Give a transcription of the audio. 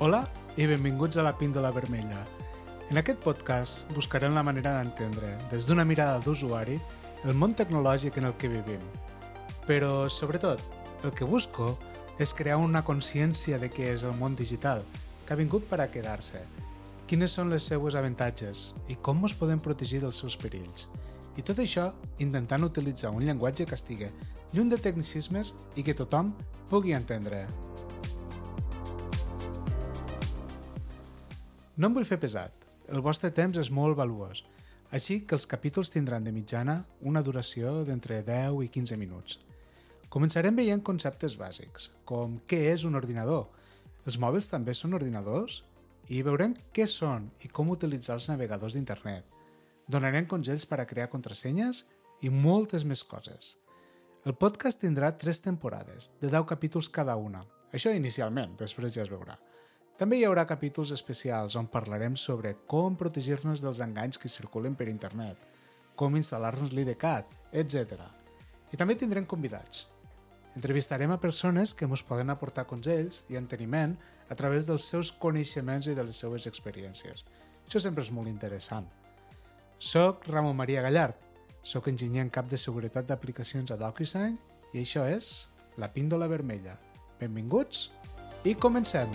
Hola i benvinguts a la Píndola Vermella. En aquest podcast buscarem la manera d'entendre, des d'una mirada d'usuari, el món tecnològic en el que vivim. Però, sobretot, el que busco és crear una consciència de què és el món digital, que ha vingut per a quedar-se, quines són les seues avantatges i com ens podem protegir dels seus perills. I tot això intentant utilitzar un llenguatge que estigui lluny de tecnicismes i que tothom pugui entendre. No em vull fer pesat. El vostre temps és molt valuós, així que els capítols tindran de mitjana una duració d'entre 10 i 15 minuts. Començarem veient conceptes bàsics, com què és un ordinador, els mòbils també són ordinadors, i veurem què són i com utilitzar els navegadors d'internet. Donarem consells per a crear contrasenyes i moltes més coses. El podcast tindrà tres temporades, de 10 capítols cada una. Això inicialment, després ja es veurà. També hi haurà capítols especials on parlarem sobre com protegir-nos dels enganys que circulen per internet, com instal·lar-nos l'IDCAT, etc. I també tindrem convidats. Entrevistarem a persones que ens poden aportar consells i enteniment a través dels seus coneixements i de les seues experiències. Això sempre és molt interessant. Soc Ramon Maria Gallard, soc enginyer en cap de seguretat d'aplicacions a DocuSign i això és La Píndola Vermella. Benvinguts i comencem!